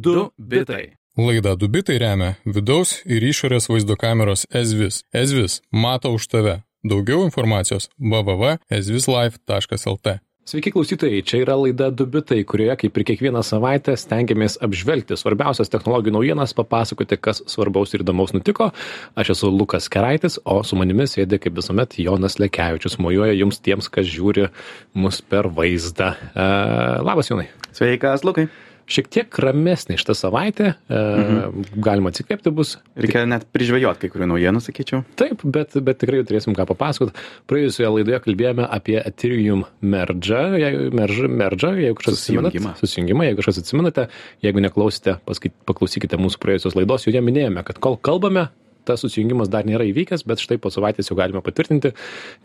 2 bitai. Laida Dubitai remia vidaus ir išorės vaizdo kameros Ezvis. Ezvis mato už tave. Daugiau informacijos www.ezvislife.lt. Sveiki klausytojai, čia yra laida Dubitai, kurioje kaip ir kiekvieną savaitę stengiamės apžvelgti svarbiausias technologijų naujienas, papasakoti, kas svarbaus ir įdomaus nutiko. Aš esu Lukas Keraitis, o su manimi sėdė kaip visuomet Jonas Lekevičius, mojuoja jums tiems, kas žiūri mus per vaizdą. Uh, labas, Jonai. Sveikas, Lukai. Šiek tiek ramesnė šitą savaitę, mhm. galima atsikvėpti bus. Reikia net prižvėjoti kai kurių naujienų, sakyčiau. Taip, bet, bet tikrai turėsim ką papasakoti. Praėjusioje laidoje kalbėjome apie Ethereum merge, merge jeigu kažkas susijungimą. susijungimą, jeigu kažkas atsimenate, jeigu neklausite, paskait, paklausykite mūsų praėjusios laidos, joje minėjome, kad kol kalbame, tas susijungimas dar nėra įvykęs, bet štai po savaitės jau galime patvirtinti,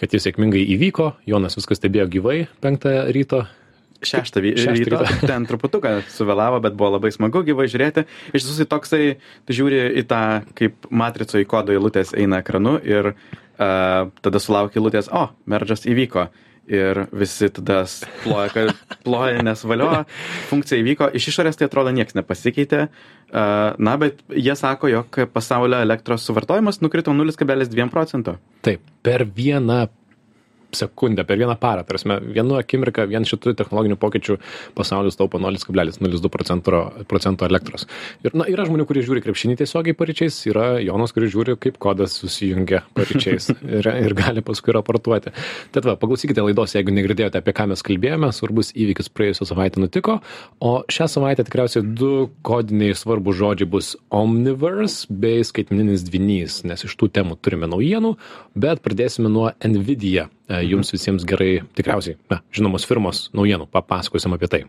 kad jis sėkmingai įvyko. Jonas viskas stebėjo gyvai penktą ryto šeštą ryto, ten truputuką suvėlavo, bet buvo labai smagu gyvai žiūrėti. Iš tiesų, tai toksai, tu žiūri į tą, kaip matrico į kodo eilutės eina ekranu ir uh, tada sulaukia eilutės, o, meržas įvyko. Ir visi tada ploja, kad ploja, nes valio funkcija įvyko. Iš išorės tai atrodo niekas nepasikeitė. Na, bet jie sako, jog pasaulio elektros suvartojimas nukrito 0,2 procento. Taip, per vieną sekundę, per vieną parą. Tarsi, vienu akimirką vien šitų technologinių pokyčių pasaulis taupo 0,02 procento, procento elektros. Ir na, yra žmonių, kurie žiūri krepšinį tiesiogiai paryčiais, yra Jonas, kuris žiūri, kaip kodas susijungia paryčiais ir, ir gali paskui raportuoti. Tad va, paklausykite laidos, jeigu negirdėjote, apie ką mes kalbėjome, svarbus įvykis praėjusią savaitę nutiko, o šią savaitę tikriausiai du kodiniai svarbus žodžiai bus Omniverse bei skaitmeninis dvinys, nes iš tų temų turime naujienų, bet pradėsime nuo Nvidia jums visiems gerai, tikriausiai, na, žinomos firmos naujienų, papasakosim apie tai.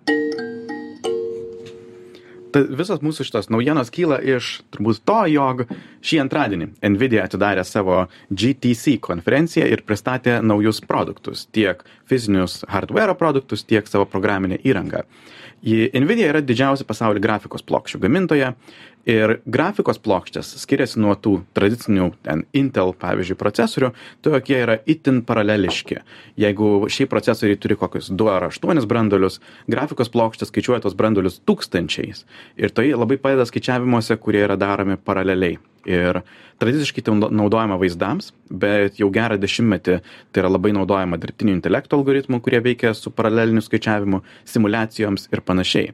Ta, visos mūsų šitos naujienos kyla iš turbūt to, jog šį antradienį Nvidia atidarė savo GTC konferenciją ir pristatė naujus produktus, tiek fizinius hardware produktus, tiek savo programinę įrangą. Nvidia yra didžiausia pasaulio grafikos plokščių gamintoja ir grafikos plokštės skiriasi nuo tų tradicinių ten intel pavyzdžiui procesorių jie yra itin paraleliški. Jeigu šiaip procesoriai turi kokius du ar aštuonis branduolius grafikos plokštės skaičiuoja tuos branduolius tūkstančiais. Ir tai labai padeda skaičiavimuose kurie yra daromi paraleliai ir tradiciškai tai naudojama vaizdams bet jau gerą dešimtmetį tai yra labai naudojama dirbtinio intelekto algoritmų kurie veikia su paraleliniu skaičiavimu simuliacijoms ir panašiai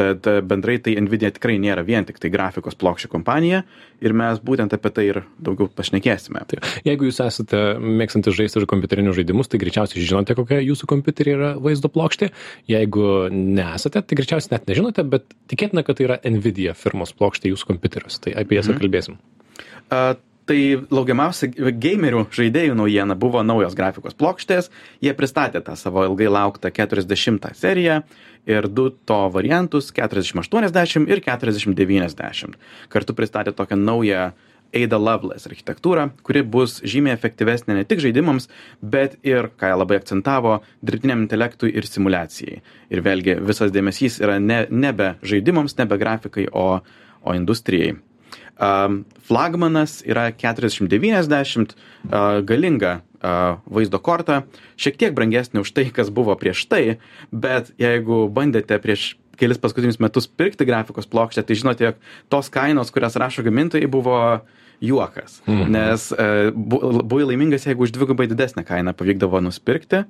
tad e, bendrai tai nvidia tikrai nėra vien tiktai grafikos plokščių kompanija ir mes būtent apie tai ir daugiau pašnekėsime. Tai, jeigu jūs esate mėgstantis žaisti kompiuterinius žaidimus, tai greičiausiai žinote, kokia jūsų kompiuterį yra vaizdo plokštė. Jeigu nesate, tai greičiausiai net nežinote, bet tikėtina, kad tai yra Nvidia firmos plokštė jūsų kompiuterius. Tai apie jas mhm. kalbėsim. Uh, tai laukiamiausia gamerių žaidėjų naujiena buvo naujos grafikos plokštės. Jie pristatė tą savo ilgai lauktą 40 seriją ir du to variantus 4080 ir 4090. Kartu pristatė tokią naują Ada Lovelace architektūrą, kuri bus žymiai efektyvesnė ne tik žaidimams, bet ir, ką jie labai akcentavo, dirbtiniam intelektui ir simulacijai. Ir vėlgi visas dėmesys yra ne, nebe žaidimams, nebe grafikai, o, o industrijai. Um, flagmanas yra 4090, uh, galinga vaizdo korta, šiek tiek brangesnė už tai, kas buvo prieš tai, bet jeigu bandėte prieš kelis paskutinius metus pirkti grafikos plokštę, tai žinote, jog tos kainos, kurias rašo gamintojai, buvo juokas. Mhm. Nes uh, buvai laimingas, jeigu už dvigubai didesnę kainą pavykdavo nusipirkti.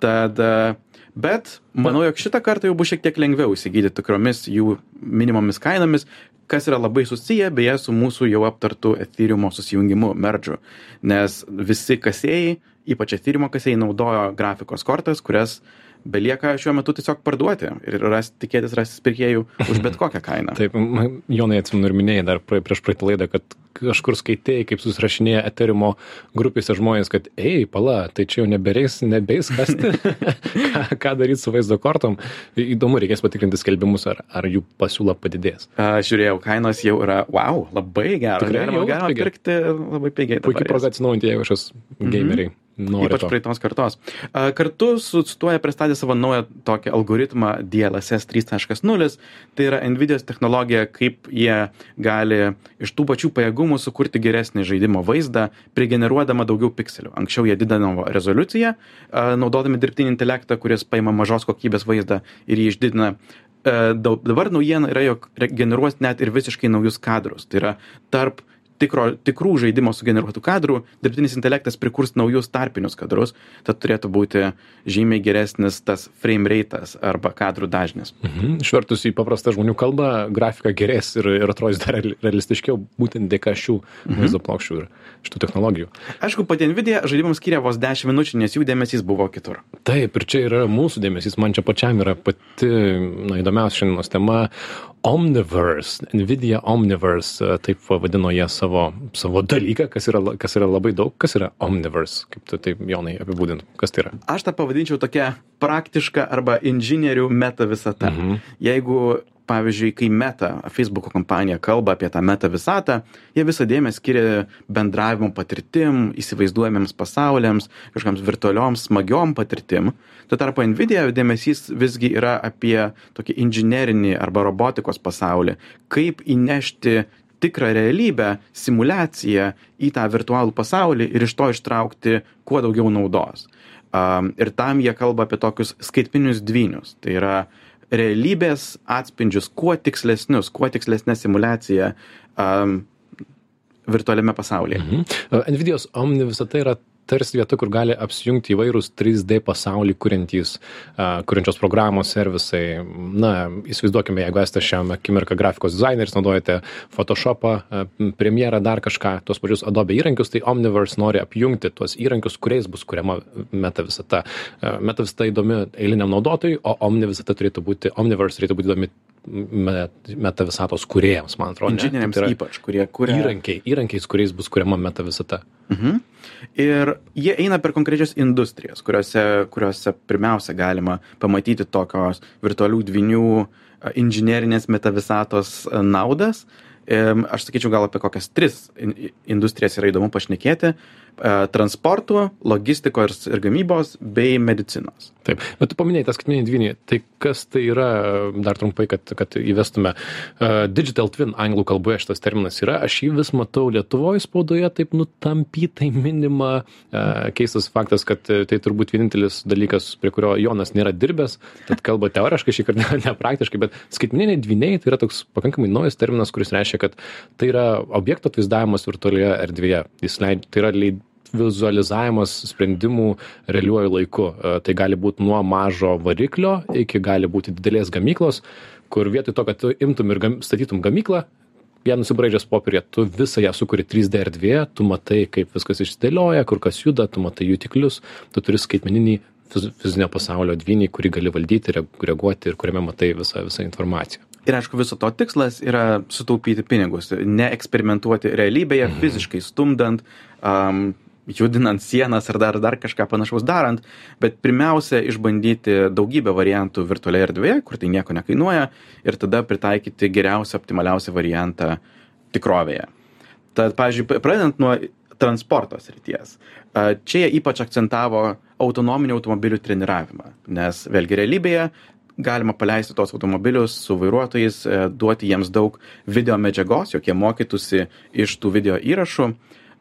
Tad uh, Bet manau, jog šitą kartą jau bus šiek tiek lengviau įsigyti tikromis jų minimomis kainomis, kas yra labai susiję beje su mūsų jau aptartu Ethereum susijungimu merdžu. Nes visi kasėjai, ypač Ethereum kasėjai, naudojo grafikos kortas, kurias belieka šiuo metu tiesiog parduoti ir rast, tikėtis rasti pirkėjų už bet kokią kainą. Taip, Jonai atsimenu ir minėjai dar prieš praeitą laidą, kad kažkur skaitėjai, kaip susirašinėja Eterimo grupėse žmonės, kad, ei, pala, tai čia jau nebereis, nebeis kasti, ką, ką daryti su vaizdo kortom. Įdomu, reikės patikrinti skelbimus, ar, ar jų pasiūla padidės. Aš žiūrėjau, kainos jau yra, wow, labai geros. Tikrai galima, pirkti labai pigiai. Puikiai proga atsinaujinti, jeigu kažkas gameriai. Mm -hmm. Nori Ypač to. praeitos kartos. Kartu su, su tuo jie pristatė savo naują tokį algoritmą DLSS 3.0. Tai yra NVIDIA technologija, kaip jie gali iš tų pačių pajėgumų sukurti geresnį žaidimo vaizdą, prigeneruodama daugiau pikselių. Anksčiau jie didino rezoliuciją, naudodami dirbtinį intelektą, kuris paima mažos kokybės vaizdą ir jį išdidina dabar naujiena yra, jog generuos net ir visiškai naujus kadrus. Tai yra tarp tikro, tikrų žaidimo sugeneruotų kadrų, dirbtinis intelektas prikurs naujus tarpinius kadrus, tad turėtų būti žymiai geresnis tas frame rate'as arba kadrų dažnis. Mhm. Išvertus į paprastą žmonių kalbą, grafika gerės ir, ir atrodys dar real- realistiškiau, būtent dėka šių vaizdo plokščių ir šitų technologijų. Aišku, pati Nvidia žaidimams skiria vos 10 minučių, nes jų dėmesys buvo kitur. Taip, ir čia yra mūsų dėmesys, man čia pačiam yra pati na, įdomiausia šiandienos tema. Omniverse, Nvidia Omniverse, e, taip vadino jie savo, savo dalyką, kas yra, kas yra labai daug. Kas yra Omniverse? Kaip tu taip, Jonai, apibūdintum, kas tai yra? Aš tą pavadinčiau tokia praktiška arba inžinierių meta visata. Mhm. Jeigu, pavyzdžiui, kai meta, Facebook kompanija kalba apie tą meta visatą, jie visą dėmesį skiria bendravimo patirtim, įsivaizduojamiems pasauliams, kažkams virtualioms, smagiom patirtim. Tuo tarpu Nvidia dėmesys visgi yra apie tokį inžinerinį arba robotikos pasaulį, kaip įnešti tikrą realybę, simulaciją į tą virtualų pasaulį ir iš to ištraukti kuo daugiau naudos. Um, ir tam jie kalba apie tokius skaitminius dvynius. Tai yra realybės atspindžius, kuo tikslesnius, kuo tikslesnė simulacija um, virtualiame pasaulyje. Mhm. Nvidios Omni visata yra tarsi vieta, kur gali apsijungti įvairūs 3D pasaulį kuriantys, kuriančios programos, servisai. Na, įsivaizduokime, jeigu esate šiam akimirką grafikos dizaineris, naudojate Photoshopą, Premierą, dar kažką, tos pačius Adobe įrankius, tai Omniverse nori apjungti tuos įrankius, kuriais bus kuriama meta visata. Meta visata įdomi eiliniam naudotojui, o Omni visata turėtų būti, Omniverse turėtų būti įdomi meta visatos kuriejams, man atrodo. Inžinieriams ypač, kurie kuria. Įrankiai, įrankiais, kuriais bus kuriama meta visata. Mhm. Ir jie eina per konkrečias industrijas, kuriuose, kuriuose pirmiausia galima pamatyti tokios virtualių dvinių a, inžinerinės metavisatos a, naudas. Em, Aš sakyčiau, gal apie kokias tris in- industrijas yra įdomu pašnekėti a, - transportų, logistikos ir gamybos bei medicinos. Taip, bet tu paminėjai tą skaitmeninį dvynį. Tai kas tai yra, dar trumpai, kad, kad įvestume. Uh, digital twin anglų kalboje šitas terminas yra. Aš jį vis matau Lietuvoje spaudoje taip nutampytai minima. Uh, keistas faktas, kad e, tai turbūt vienintelis dalykas, prie kurio Jonas nėra dirbęs. Tad kalba teoriškai, šį kartą ne, praktiškai, bet skaitmeniniai dvyniai tai yra toks pakankamai naujas terminas, kuris reiškia, kad tai yra objekto atvaizdavimas virtualioje erdvėje. Jis leid, tai yra leid, vizualizavimas sprendimų realiuoju laiku. E, Tai gali būti nuo mažo variklio iki gali būti didelės gamyklos, kur vietoj to, kad tu imtum ir gam, statytum gamyklą, vien nusibraidžęs popierė, tu visą ją sukuri 3D erdvėje, tu matai, kaip viskas išsidėlioja, kur kas juda, tu matai jutiklius, tu turi skaitmeninį fiz- fizinio pasaulio dvynį, kurį gali valdyti, reag- reaguoti ir kuriame matai visą, visą informaciją. Ir aišku, viso to tikslas yra sutaupyti pinigus, neeksperimentuoti realybėje, mhm. fiziškai stumdant, um, judinant sienas ar dar, dar kažką panašaus darant, bet pirmiausia išbandyti daugybę variantų virtualioje erdvėje, kur tai nieko nekainuoja, ir tada pritaikyti geriausią, optimaliausią variantą tikrovėje. Tad, pavyzdžiui, pradedant nuo transporto srities. Čia jie ypač akcentavo autonominių automobilių treniravimą, nes vėlgi realybėje galima paleisti tos automobilius su vairuotojais, e, duoti jiems daug video medžiagos, jog jie mokytųsi iš tų video įrašų,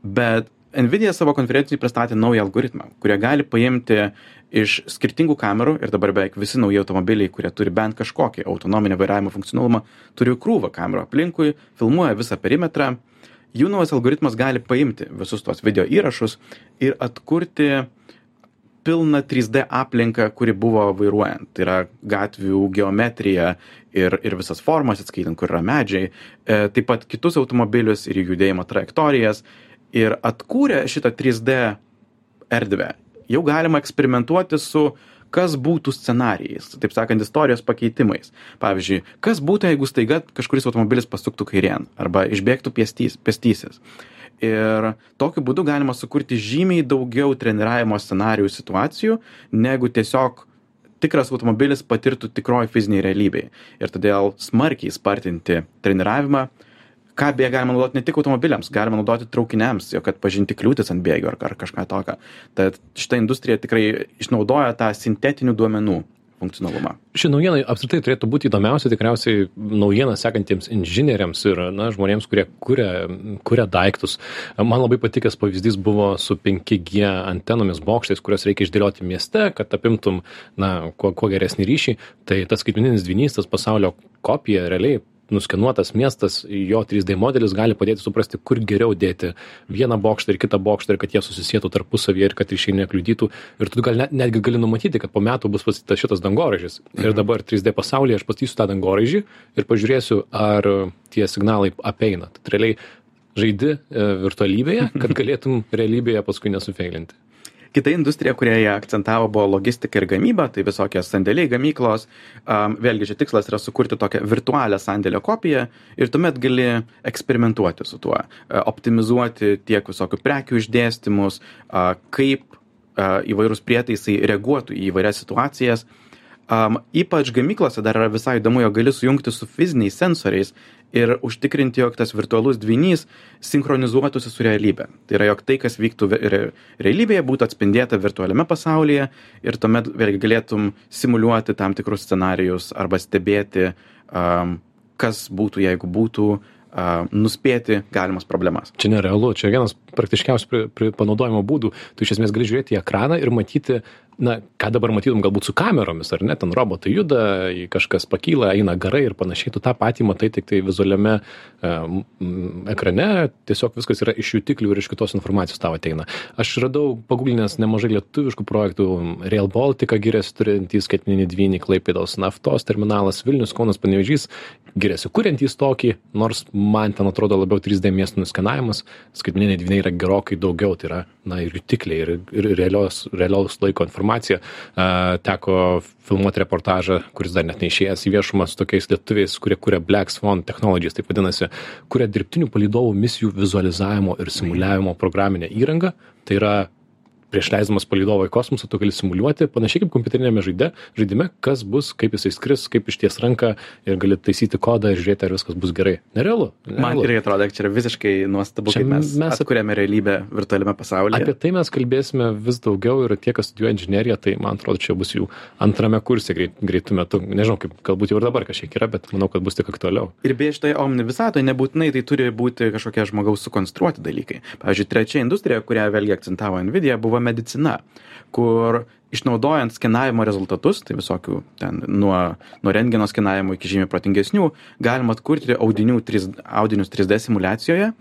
bet Nvidia savo konferencijai pristatė naują algoritmą, kurie gali paimti iš skirtingų kamerų ir dabar beveik visi nauji automobiliai, kurie turi bent kažkokį autonominio vairavimo funkcionalumą, turi krūvą kamerų aplinkui, filmuoja visą perimetrą. Jų naujas algoritmas gali paimti visus tos video įrašus ir atkurti pilną 3D aplinką, kuri buvo vairuojant. Tai yra gatvių geometrija ir, ir visas formas, atskaitant, kur yra medžiai, e, taip pat kitus automobilius ir jų judėjimo trajektorijas. Ir atkūrę šitą 3D erdvę, jau galima eksperimentuoti su kas būtų scenarijais, taip sakant, istorijos pakeitimais. Pavyzdžiui, kas būtų, jeigu staiga kažkuris automobilis pasuktų kairien arba išbėgtų pėstys, pėstysis. Ir tokiu būdu galima sukurti žymiai daugiau treniravimo scenarijų situacijų, negu tiesiog tikras automobilis patirtų tikroji fiziniai realybėje. Ir todėl smarkiai spartinti treniravimą, ką beje galima naudoti ne tik automobiliams, galima naudoti traukiniams, jo kad pažinti kliūtis ant bėgių ar, ar kažką tokio. Tad šita industrija tikrai išnaudoja tą sintetinių duomenų funkcionalumą. Ši naujiena apskritai turėtų būti įdomiausia tikriausiai naujiena sekantiems inžinieriams ir na, žmonėms, kurie kuria, kuria daiktus. Man labai patikęs pavyzdys buvo su 5G antenomis bokštais, kurias reikia išdėlioti mieste, kad apimtum na, kuo, kuo geresnį ryšį. Tai tas skaitmeninis dvinys, tas pasaulio kopija realiai nuskenuotas miestas jo 3D modelis gali padėti suprasti, kur geriau dėti vieną bokštą ir kitą bokštą ir kad jie susisietų tarpusavyje ir kad ryšiai nekliudytų. Ir tu gal net, netgi gali numatyti, kad po metų bus pastatytas šitas dangoraižis. Ir mhm. dabar 3D pasaulyje aš pastatysiu tą dangoraižį ir pažiūrėsiu, ar tie signalai apeina. Tai realiai žaidi e, virtualybėje, kad galėtum realybėje paskui nesufeilinti kita industrija kurią jie akcentavo buvo logistika ir gamyba tai visokie sandėliai gamyklos. Am vėlgi čia tikslas yra sukurti tokią virtualią sandėlio kopiją ir tuomet gali eksperimentuoti su tuo optimizuoti tiek visokių prekių išdėstymus kaip įvairūs prietaisai reaguotų į įvairias situacijas am ypač gamyklose dar yra visai įdomu jog gali sujungti su fiziniais sensoriais ir užtikrinti jog tas virtualus dvynys sinchronizuotųsi su realybe tai yra jog tai kas vyktų re realybėje būtų atspindėta virtualiame pasaulyje ir tuomet vėlgi galėtum simuliuoti tam tikrus scenarijus arba stebėti am kas būtų jeigu būtų a nuspėti galimas problemas. Čia nerealu čia vienas praktiškiausių pri pri panaudojimo būdų tu iš esmės gali žiūrėti į ekraną ir matyti na ką dabar matytum galbūt su kameromis ar ne ten robotai juda kažkas pakyla eina garai ir panašiai tu tą patį matai tiktai vizualiame e, ekrane tiesiog viskas yra iš jutiklių ir iš kitos informacijos tau ateina. Aš radau paguglinęs nemažai lietuviškų projektų rail baltica giriasi turintys skaitmeninį dvynį klaipėdos naftos terminalas vilnius kaunas panevėžys giriasi kuriantys tokį nors man ten atrodo labiau trys d miestų nuskenavimas skaitmeniniai dvyniai yra gerokai daugiau tai yra na ir jutikliai ir ir realios realaus laiko informacija informacija. Teko filmuoti reportažą, kuris dar net neišėjęs į viešumą su tokiais lietuviais, kurie kuria Black Swan Technologies, taip vadinasi, kuria dirbtinių palydovų misijų vizualizavimo ir simuliavimo programinę įrangą. Tai yra prieš leisdamas palydovą į kosmosą tu gali simuliuoti panašiai kaip kompiuteriniame žaide žaidime kas bus kaip jisai skris kaip išties ranką ir gali taisyti kodą ir žiūrėti ar viskas bus gerai. Nerealu man irgi atrodo kad čia yra visiškai nuostabu kaip mes mes atkuriame realybę virtualiame pasaulyje. Apie tai mes kalbėsime vis daugiau ir tie kas studijuoja inžineriją tai man atrodo čia bus jų antrame kurse greit greitu metu. Nežinau kaip galbūt jau ir dabar kažkiek yra bet manau kad bus tik aktualiau. Ir beje šitoje omni visatoje nebūtinai tai turi būti kažkokie žmogaus sukonstruoti dalykai. Pavyzdžiui trečia industrija kurią vėlgi akcentavo nvidia buvo buvo medicina, kur išnaudojant skenavimo rezultatus, tai visokių ten nuo, nuo rentgeno skenavimo iki žymiai protingesnių, galima atkurti audinių, 3, audinius 3D simulacijoje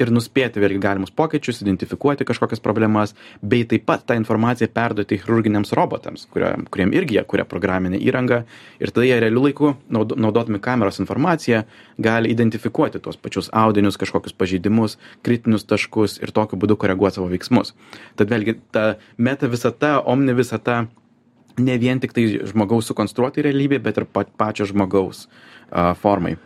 ir nuspėti vėlgi galimus pokyčius, identifikuoti kažkokias problemas, bei taip pat tą informaciją perduoti chirurginiams robotams, kurie, kuriem irgi jie kuria programinę įrangą ir tada jie realiu laiku, naudodami kameros informaciją, gali identifikuoti tuos pačius audinius, kažkokius pažeidimus, kritinius taškus ir tokiu būdu koreguoti savo veiksmus. Tad vėlgi ta meta visata, omni visata, ne vien tik tai žmogaus sukonstruoti realybė, bet ir pačio žmogaus uh, formai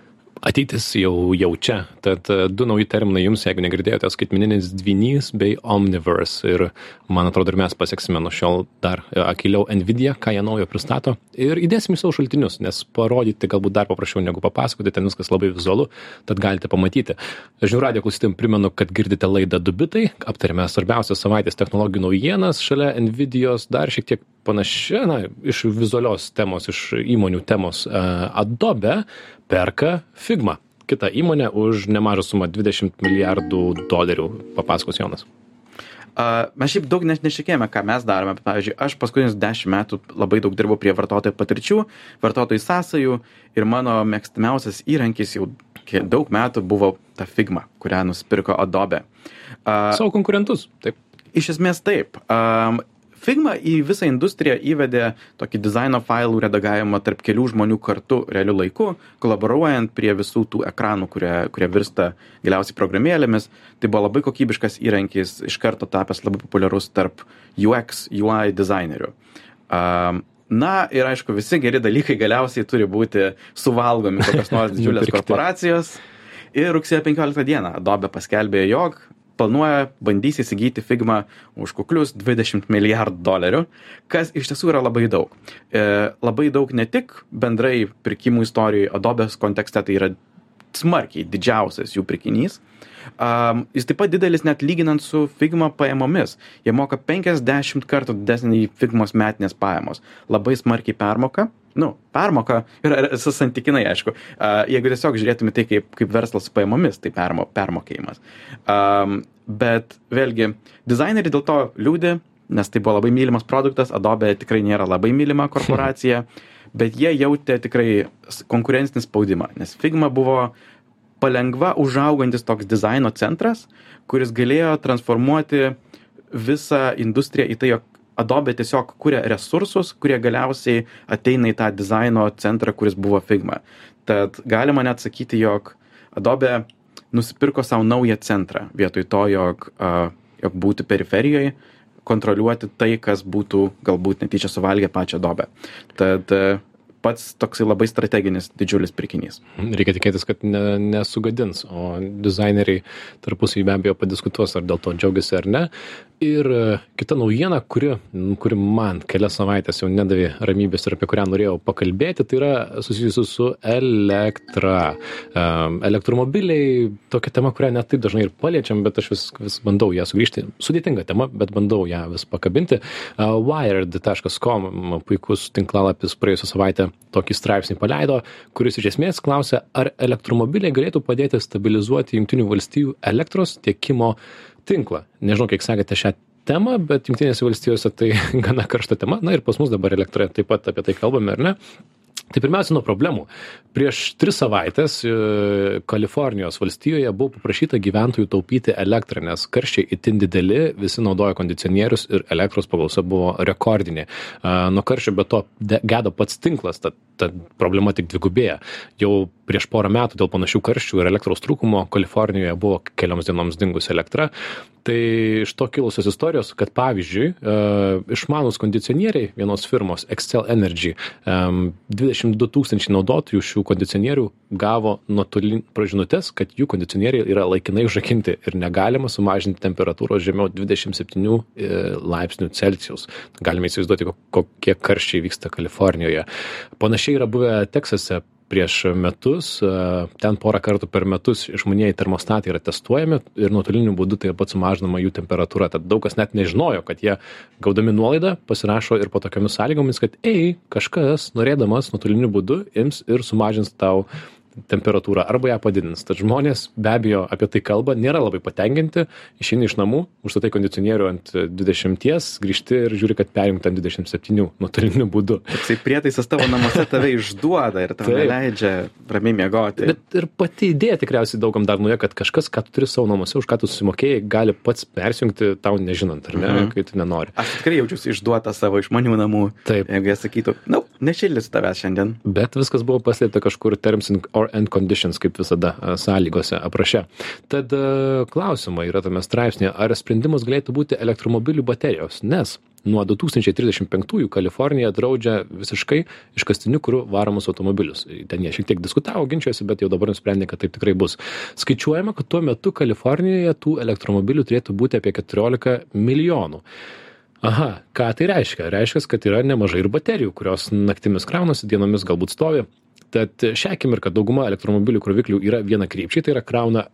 ateitis jau jau čia. Tad e, du nauji terminai jums jeigu negirdėjote skaitmeninis dvynys bei omniverse. Ir man atrodo ir mes paseksime nuo šiol dar e, akyliau nvidia ką jie naujo pristato. Ir įdėsim į savo šaltinius nes parodyti galbūt dar paprasčiau negu papasakoti ten viskas labai vizualu tad galite pamatyti. Žinių radijo klausytojam primenu kad girdite laidą du bitai aptariame svarbiausias savaitės technologijų naujienas šalia nvidijos dar šiek tiek panašia na iš vizualios temos iš įmonių temos e, adobe perka Figma, kita įmonė už nemažą sumą 20 milijardų dolerių, papasakos Jonas. Uh, mes šiaip daug nešikėjame, ką mes darome. Pavyzdžiui, aš paskutinius 10 metų labai daug dirbau prie vartotojų patirčių, vartotojų sąsajų ir mano mėgstamiausias įrankis jau daug metų buvo ta Figma, kurią nusipirko Adobe. Uh, Savo konkurentus, taip. Iš esmės taip. Um, figma į visą industriją įvedė tokį dizaino failų redagavimą tarp kelių žmonių kartu realiu laiku kolaboruojant prie visų tų ekranų kurie kurie virsta galiausiai programėlėmis. Tai buvo labai kokybiškas įrankis iš karto tapęs labai populiarus tarp ux ui dizainerių. Um, Na ir aišku, visi geri dalykai galiausiai turi būti suvalgomi kokios nors didžiulės korporacijos. Ir rugsėjo 15 dieną Adobe paskelbė, jog planuoja bandys įsigyti Figma už kuklius 20 milijardų dolerių, kas iš tiesų yra labai daug. E, labai daug ne tik bendrai pirkimų istorijai, Adobe's kontekste tai yra smarkiai didžiausias jų pirkinys. Um, jis taip pat didelis net lyginant su Figma pajamomis. Jie moka 50 kartų didesnį Figmos metinės pajamos. Labai smarkiai permoka. Nu, permoka yra santykinai, aišku. Uh, jeigu tiesiog žiūrėtume tai kaip, kaip verslas su pajamomis, tai permo, permokėjimas. Um, bet vėlgi, dizaineriai dėl to liūdė, nes tai buvo labai mylimas produktas, Adobe tikrai nėra labai mylima korporacija, bet jie jautė tikrai konkurencinį spaudimą, nes Figma buvo palengva užaugantis toks dizaino centras, kuris galėjo transformuoti visą industriją į tai, jog Adobe tiesiog kuria resursus, kurie galiausiai ateina į tą dizaino centrą, kuris buvo Figma. Tad galima net sakyti, jog Adobe nusipirko savo naują centrą vietoj to, jog, uh, jog būtų periferijoje, kontroliuoti tai, kas būtų galbūt netyčia suvalgę pačią dobę. Tad uh, pats toksai labai strateginis didžiulis pirkinys. Reikia tikėtis, kad ne, nesugadins, o dizaineriai tarpusai be abejo padiskutuos, ar dėl to džiaugiasi ar ne. Ir e, kita naujiena, kuri, kuri man kelias savaitės jau nedavė ramybės ir apie kurią norėjau pakalbėti, tai yra susijusi su elektra. Elektromobiliai, tokia tema, kurią net taip dažnai ir paliečiam, bet aš vis, vis bandau ją sugrįžti. Sudėtinga tema, bet bandau ją vis pakabinti. Wired.com, puikus tinklalapis praėjusią savaitę tokį straipsnį paleido, kuris iš esmės klausia, ar elektromobiliai galėtų padėti stabilizuoti Junktinių valstybių elektros tiekimo tinklą. Nežinau, kiek sakėte šią temą, bet Junktinėse valstijose tai gana karšta tema. Na ir pas mus dabar elektra taip pat apie tai kalbame, ar ne? Tai pirmiausia nuo problemų. Prieš tris savaitės e, Kalifornijos valstijoje buvo paprašyta gyventojų taupyti elektrą, nes karščiai itin dideli, visi naudoja kondicionierius ir elektros paklausa buvo rekordinė. Nuo karščio be to gedo pats tinklas, tad ta problema tik dvigubėja. Jau prieš porą metų dėl panašių karščių ir elektros trūkumo Kalifornijoje buvo kelioms dienoms dingusi elektra. Tai iš to kilusios istorijos, kad pavyzdžiui, e, išmanus kondicionieriai vienos firmos Excel Energy 22 tūkstančiai naudotojų šių kondicionierių gavo nuotolinį pražinutės, kad jų kondicionieriai yra laikinai užrakinti ir negalima sumažinti temperatūros žemiau 27 e, laipsnių Celsijaus. Galime įsivaizduoti, kokie karščiai vyksta Kalifornijoje. Panašiai yra buvę Teksase prieš metus ten porą kartų per metus išmanieji termostatai yra testuojami ir nuotoliniu būdu taip pat sumažinama jų temperatūra. Tad daug kas net nežinojo kad jie gaudami nuolaidą pasirašo ir po tokiomis sąlygomis kad ei kažkas norėdamas nuotoliniu būdu ims ir sumažins tau temperatūrą arba ją padidins. Tad žmonės be abejo apie tai kalba, nėra labai patenkinti, išeini iš namų, užstatai kondicionierių ant 20, grįžti ir žiūri, kad perimta ant 27 nuotoliniu būdu. Toksai prietaisas tavo namuose tave išduoda ir tau leidžia ramiai miegoti. Bet ir pati idėja tikriausiai daugam dar nuėjo, kad kažkas, ką tu turi savo namuose, už ką tu susimokėjai, gali pats persijungti tau nežinant, ar ne, mhm. kai tu nenori. Aš tikrai jaučiuosi išduota savo išmanių namų. Taip. Jeigu jie sakytų, na, no, nešildys tavęs šiandien. Bet viskas buvo paslėpta kažkur terms or and conditions, kaip visada sąlygose apraše. Tad klausimai yra tame straipsnėje, ar sprendimas galėtų būti elektromobilių baterijos, nes nuo 2035-ųjų Kalifornija draudžia visiškai iškastiniu kuru varomus automobilius. Ten jie šiek tiek diskutavo, ginčijosi, bet jau dabar nusprendė, kad taip tikrai bus. Skaičiuojama, kad tuo metu Kalifornijoje tų elektromobilių turėtų būti apie 14 milijonų. Aha, ką tai reiškia? Reiškia, kad yra nemažai ir baterijų, kurios naktimis kraunasi, dienomis galbūt stovi tad šią akimirką dauguma elektromobilių kroviklių yra vienakrypčiai tai yra krauna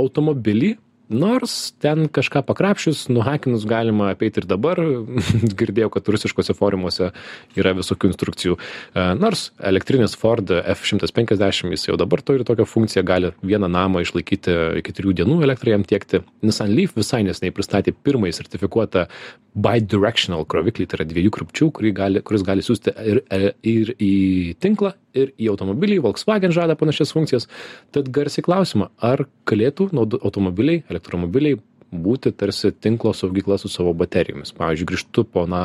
automobilį nors ten kažką pakrapšius nuhakinus galima apeit ir dabar. Girdėjau kad rusiškuose forumuose yra visokių instrukcijų. E, nors elektrinis ford f šimtas penkiasdešim jis jau dabar turi tokią funkciją gali vieną namą išlaikyti iki trijų dienų elektrą jam tiekti. Nissan leaf visai neseniai pristatė pirmąjį sertifikuotą bidirectional kroviklį tai yra dviejų krypčių kuris gali siųsti ir ir į tinklą ir į automobilį volkswagen žada panašias funkcijas. Tad garsiai klausiama ar galėtų naudo automobiliai elektromobiliai būti tarsi tinklo saugykla su savo baterijomis? Pavyzdžiui grįžtu po na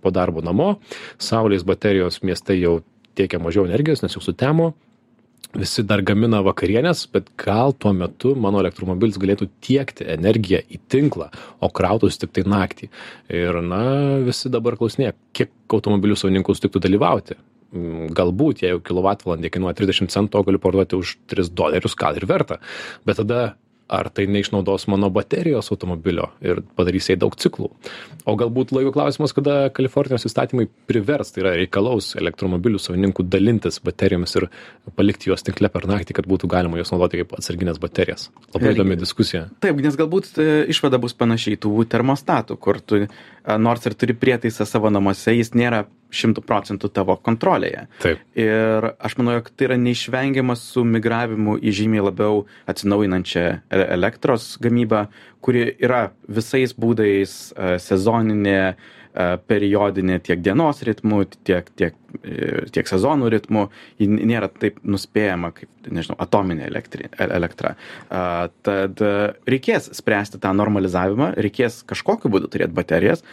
po darbo namo saulės baterijos mieste jau tiekia mažiau energijos nes jau sutemo visi dar gamina vakarienes bet gal tuo metu mano elektromobilis galėtų tiekti energiją į tinklą o krautųsi tiktai naktį. Ir na visi dabar klausinėja kiek automobilių savininkų sutiktų dalyvauti galbūt jeigu kilovatvalandė kainuoja 30 centų, o galiu parduoti už 3 dolerius, gal ir verta. Bet tada ar tai neišnaudos mano baterijos automobilio ir padarys jai daug ciklų. O galbūt laiko klausimas, kada Kalifornijos įstatymai privers, tai yra reikalaus elektromobilių savininkų dalintis baterijomis ir palikti juos tinkle per naktį, kad būtų galima juos naudoti kaip atsarginės baterijas. Labai įdomi diskusija. Taip, nes galbūt e, išvada bus panašiai tų termostatų, kur tu e, nors ir turi prietaisą savo namuose, jis nėra šimtų procentų tavo kontrolėje. Taip. Ir aš manau, jog tai yra neišvengiama su migravimu į žymiai labiau atsinaujinančią e- elektros gamybą, kuri yra visais būdais e, sezoninė, e, periodinė tiek dienos ritmu, tiek, tiek, tiek sezonų ritmu. Ji nėra taip nuspėjama kaip, nežinau, atominė elektri, elektra. Tad reikės spręsti tą normalizavimą, reikės kažkokiu būdu turėti baterijas.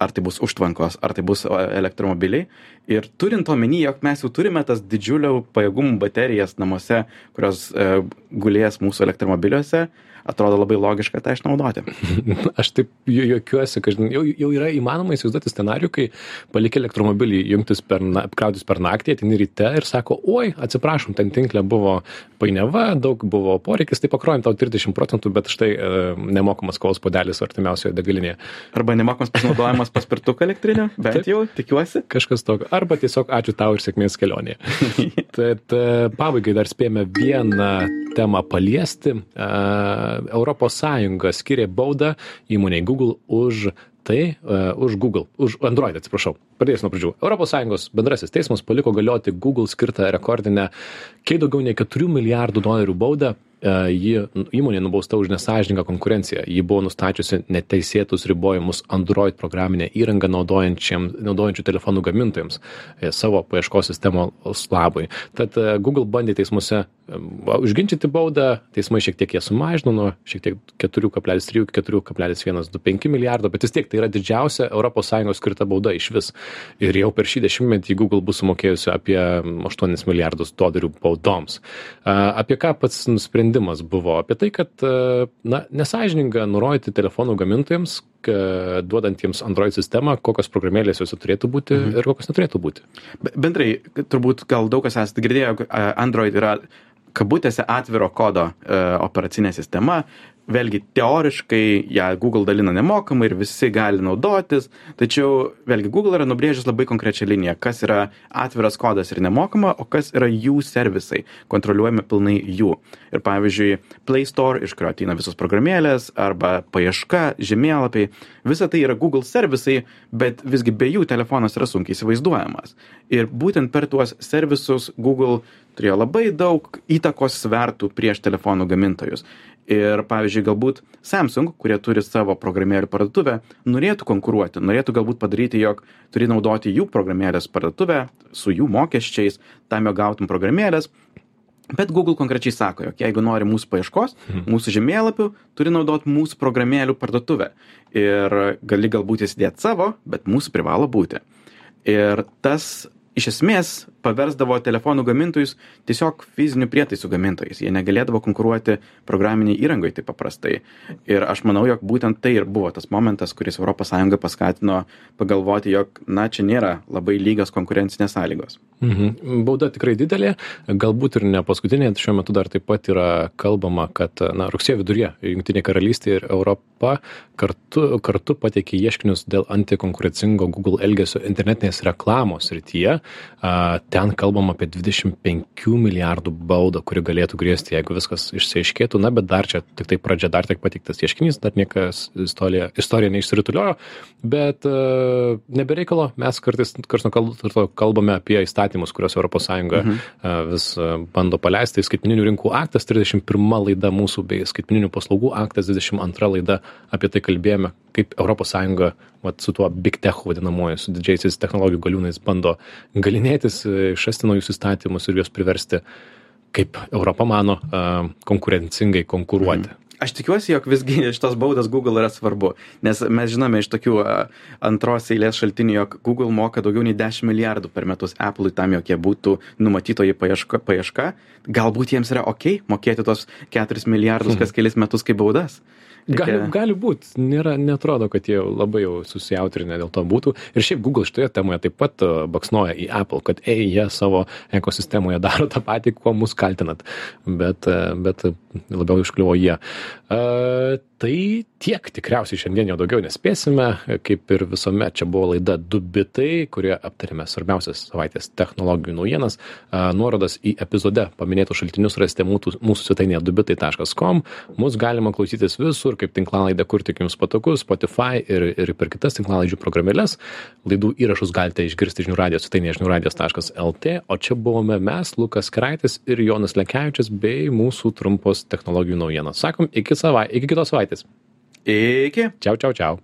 Ar tai bus užtvankos, ar tai bus o, elektromobiliai. Ir turint omeny, jog mes jau turime tas didžiulio pajėgumų baterijas namuose, kurios e, gulės mūsų elektromobiliuose, atrodo labai logiška tą išnaudoti. Aš taip ju- juokiuosi, kad jau, jau yra įmanoma įsivaizduoti scenarių, kai palikę elektromobilį jungtis per, na, krautis per naktį, ateini ryte ir sako, oi, atsiprašom, ten tinklė buvo painiava, daug buvo poreikis, tai pakrojom tau 30 procentų, bet štai e, nemokamas kavos podelis artimiausioje degalinėje. Arba nemokamas pasinaudojimas paspirtuko elektrinio, bent jau, tikiuosi. Kažkas tokio. Arba tiesiog ačiū tau ir sėkmės kelionėje. Tad e, pabaigai dar spėjome vieną temą paliesti. Europos Sąjunga skiria baudą įmoniai Google už tai, uh, už Google, už Android, atsiprašau. Pradėsiu nuo pradžių. Sąjungos bendrasis teismas paliko galioti Google skirtą rekordinę, kiek daugiau nei 4 milijardų dolerių baudą. Uh, ji įmonė nubausta už nesažininką konkurenciją. Ji buvo nustačiusi neteisėtus ribojimus Android programinę įrangą naudojančių telefonų gamintojams e, savo paieškos sistemos labui. Tad e, Google bandė teismuose e, užginčyti baudą, teismai šiek tiek ją sumažino nuo šiek tiek 4,3 iki 4,125 milijardo, bet vis tiek tai yra didžiausia ES skirta bauda iš vis. Ir jau per šį dešimtmetį Google bus sumokėjusi apie 8 milijardus dolerių baudoms. Apie ką pats sprendimas buvo? Apie tai, kad na, nesažininga nurodyti telefonų gamintojams, ka- duodantiems Android sistemą, kokios programėlės juose turėtų būti mhm. ir kokios neturėtų būti. Be- Bendrai, turbūt gal daug kas esate girdėję, jog e, Android yra kabutėse atviro kodo e, operacinė sistema. Vėlgi, teoriškai ją Google dalina nemokamai ir visi gali naudotis, tačiau vėlgi Google yra nubrėžęs labai konkrečią liniją, kas yra atviras kodas ir nemokama, o kas yra jų servisai, kontroliuojami pilnai jų. Ir pavyzdžiui, Play Store, iš kurio ateina visos programėlės, arba paieška, žemėlapiai, visa tai yra Google servisai, bet visgi be jų telefonas yra sunkiai įsivaizduojamas. Ir būtent per tuos servisus Google turėjo labai daug įtakos svertų prieš telefonų gamintojus. Ir pavyzdžiui, galbūt Samsung, kurie turi savo programėlių parduotuvę, norėtų konkuruoti, norėtų galbūt padaryti, jog turi naudoti jų programėlės parduotuvę su jų mokesčiais, tam jo gautum programėlės. Bet Google konkrečiai sako, jog jeigu nori mūsų paieškos, mūsų žemėlapių, turi naudoti mūsų programėlių parduotuvę. Ir gali galbūt įsidėti savo, bet mūsų privalo būti. Ir tas iš esmės paversdavo telefonų gamintojus tiesiog fizinių prietaisų gamintojais. Jie negalėdavo konkuruoti programiniai įrangoje taip paprastai. Ir aš manau, jog būtent tai ir buvo tas momentas, kuris ES paskatino pagalvoti, jog, na, čia nėra labai lygios konkurencinės sąlygos. Mhm. Bauda tikrai didelė, galbūt ir ne paskutinė, šiuo metu dar taip pat yra kalbama, kad na, rugsėjo viduryje Junktinė karalystė ir Europa kartu, kartu pateikė ieškinius dėl antikonkurencingo Google elgesio internetinės reklamos rytyje. A, Ten kalbam apie 25 milijardų baudą, kuri galėtų grėsti, jeigu viskas išsiaiškėtų. Na, bet dar čia tik tai pradžia, dar tik pateiktas ieškinys, dar niekas istorija, istorija neišsirituliojo. Bet uh, nebereikalo, mes kartais karts nuo karto kalbame apie įstatymus, kuriuos ES mhm. uh, vis uh, bando paleisti. Skaitmininių rinkų aktas 31 laida mūsų bei skaitmininių paslaugų aktas 22 laida apie tai kalbėjome, kaip ES vat, su tuo big tech vadinamuoju, su didžiaisiais technologijų galiūnais bando galinėtis, išrasti naujus įstatymus ir juos priversti, kaip Europa mano, konkurencingai konkuruoti. Aš tikiuosi, jog visgi šitos baudos Google yra svarbu, nes mes žinome iš tokių antros eilės šaltinių, jog Google moka daugiau nei 10 milijardų per metus Apple'ui tam, jog jie būtų numatytoji paieška, paieška. Galbūt jiems yra ok mokėti tos 4 milijardus kas kelias metus kaip baudas. Gali, gali būt, nėra, netrodo, kad jie labai jau susijautrinę dėl to būtų. Ir šiaip Google šitoje temoje taip pat uh, baksnoja į Apple, kad ei, jie savo ekosistemoje daro tą patį, kuo mus kaltinat. Bet, uh, bet labiau iškliuvo jie. Uh, tai tiek tikriausiai šiandien jau daugiau nespėsime. Kaip ir visuomet, čia buvo laida 2 bitai, kurioje aptarėme svarbiausias savaitės technologijų naujienas. Nuorodas į epizode paminėtus šaltinius rasite mūsų, mūsų svetainėje 2bitai.com. Mūsų galima klausytis visur, kaip tinklalaidę, kur tik jums patogu, Spotify ir, ir per kitas tinklalaidžių programėlės. Laidų įrašus galite išgirsti žinių radijos svetainėje žiniųradijos.lt, o čia buvome mes, Lukas Kraitis ir Jonas Lekevičius bei mūsų trumpos technologijų naujienos. Sakom, iki, savai, iki kitos savaitės. Iki. Čiau, čiau, čiau.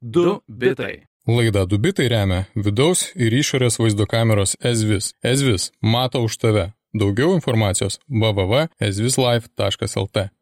Du bitai. Laida Dubitai remia vidaus ir išorės vaizdo kameros SVIS. SVIS mato už tave. Daugiau informacijos www.svislife.lt.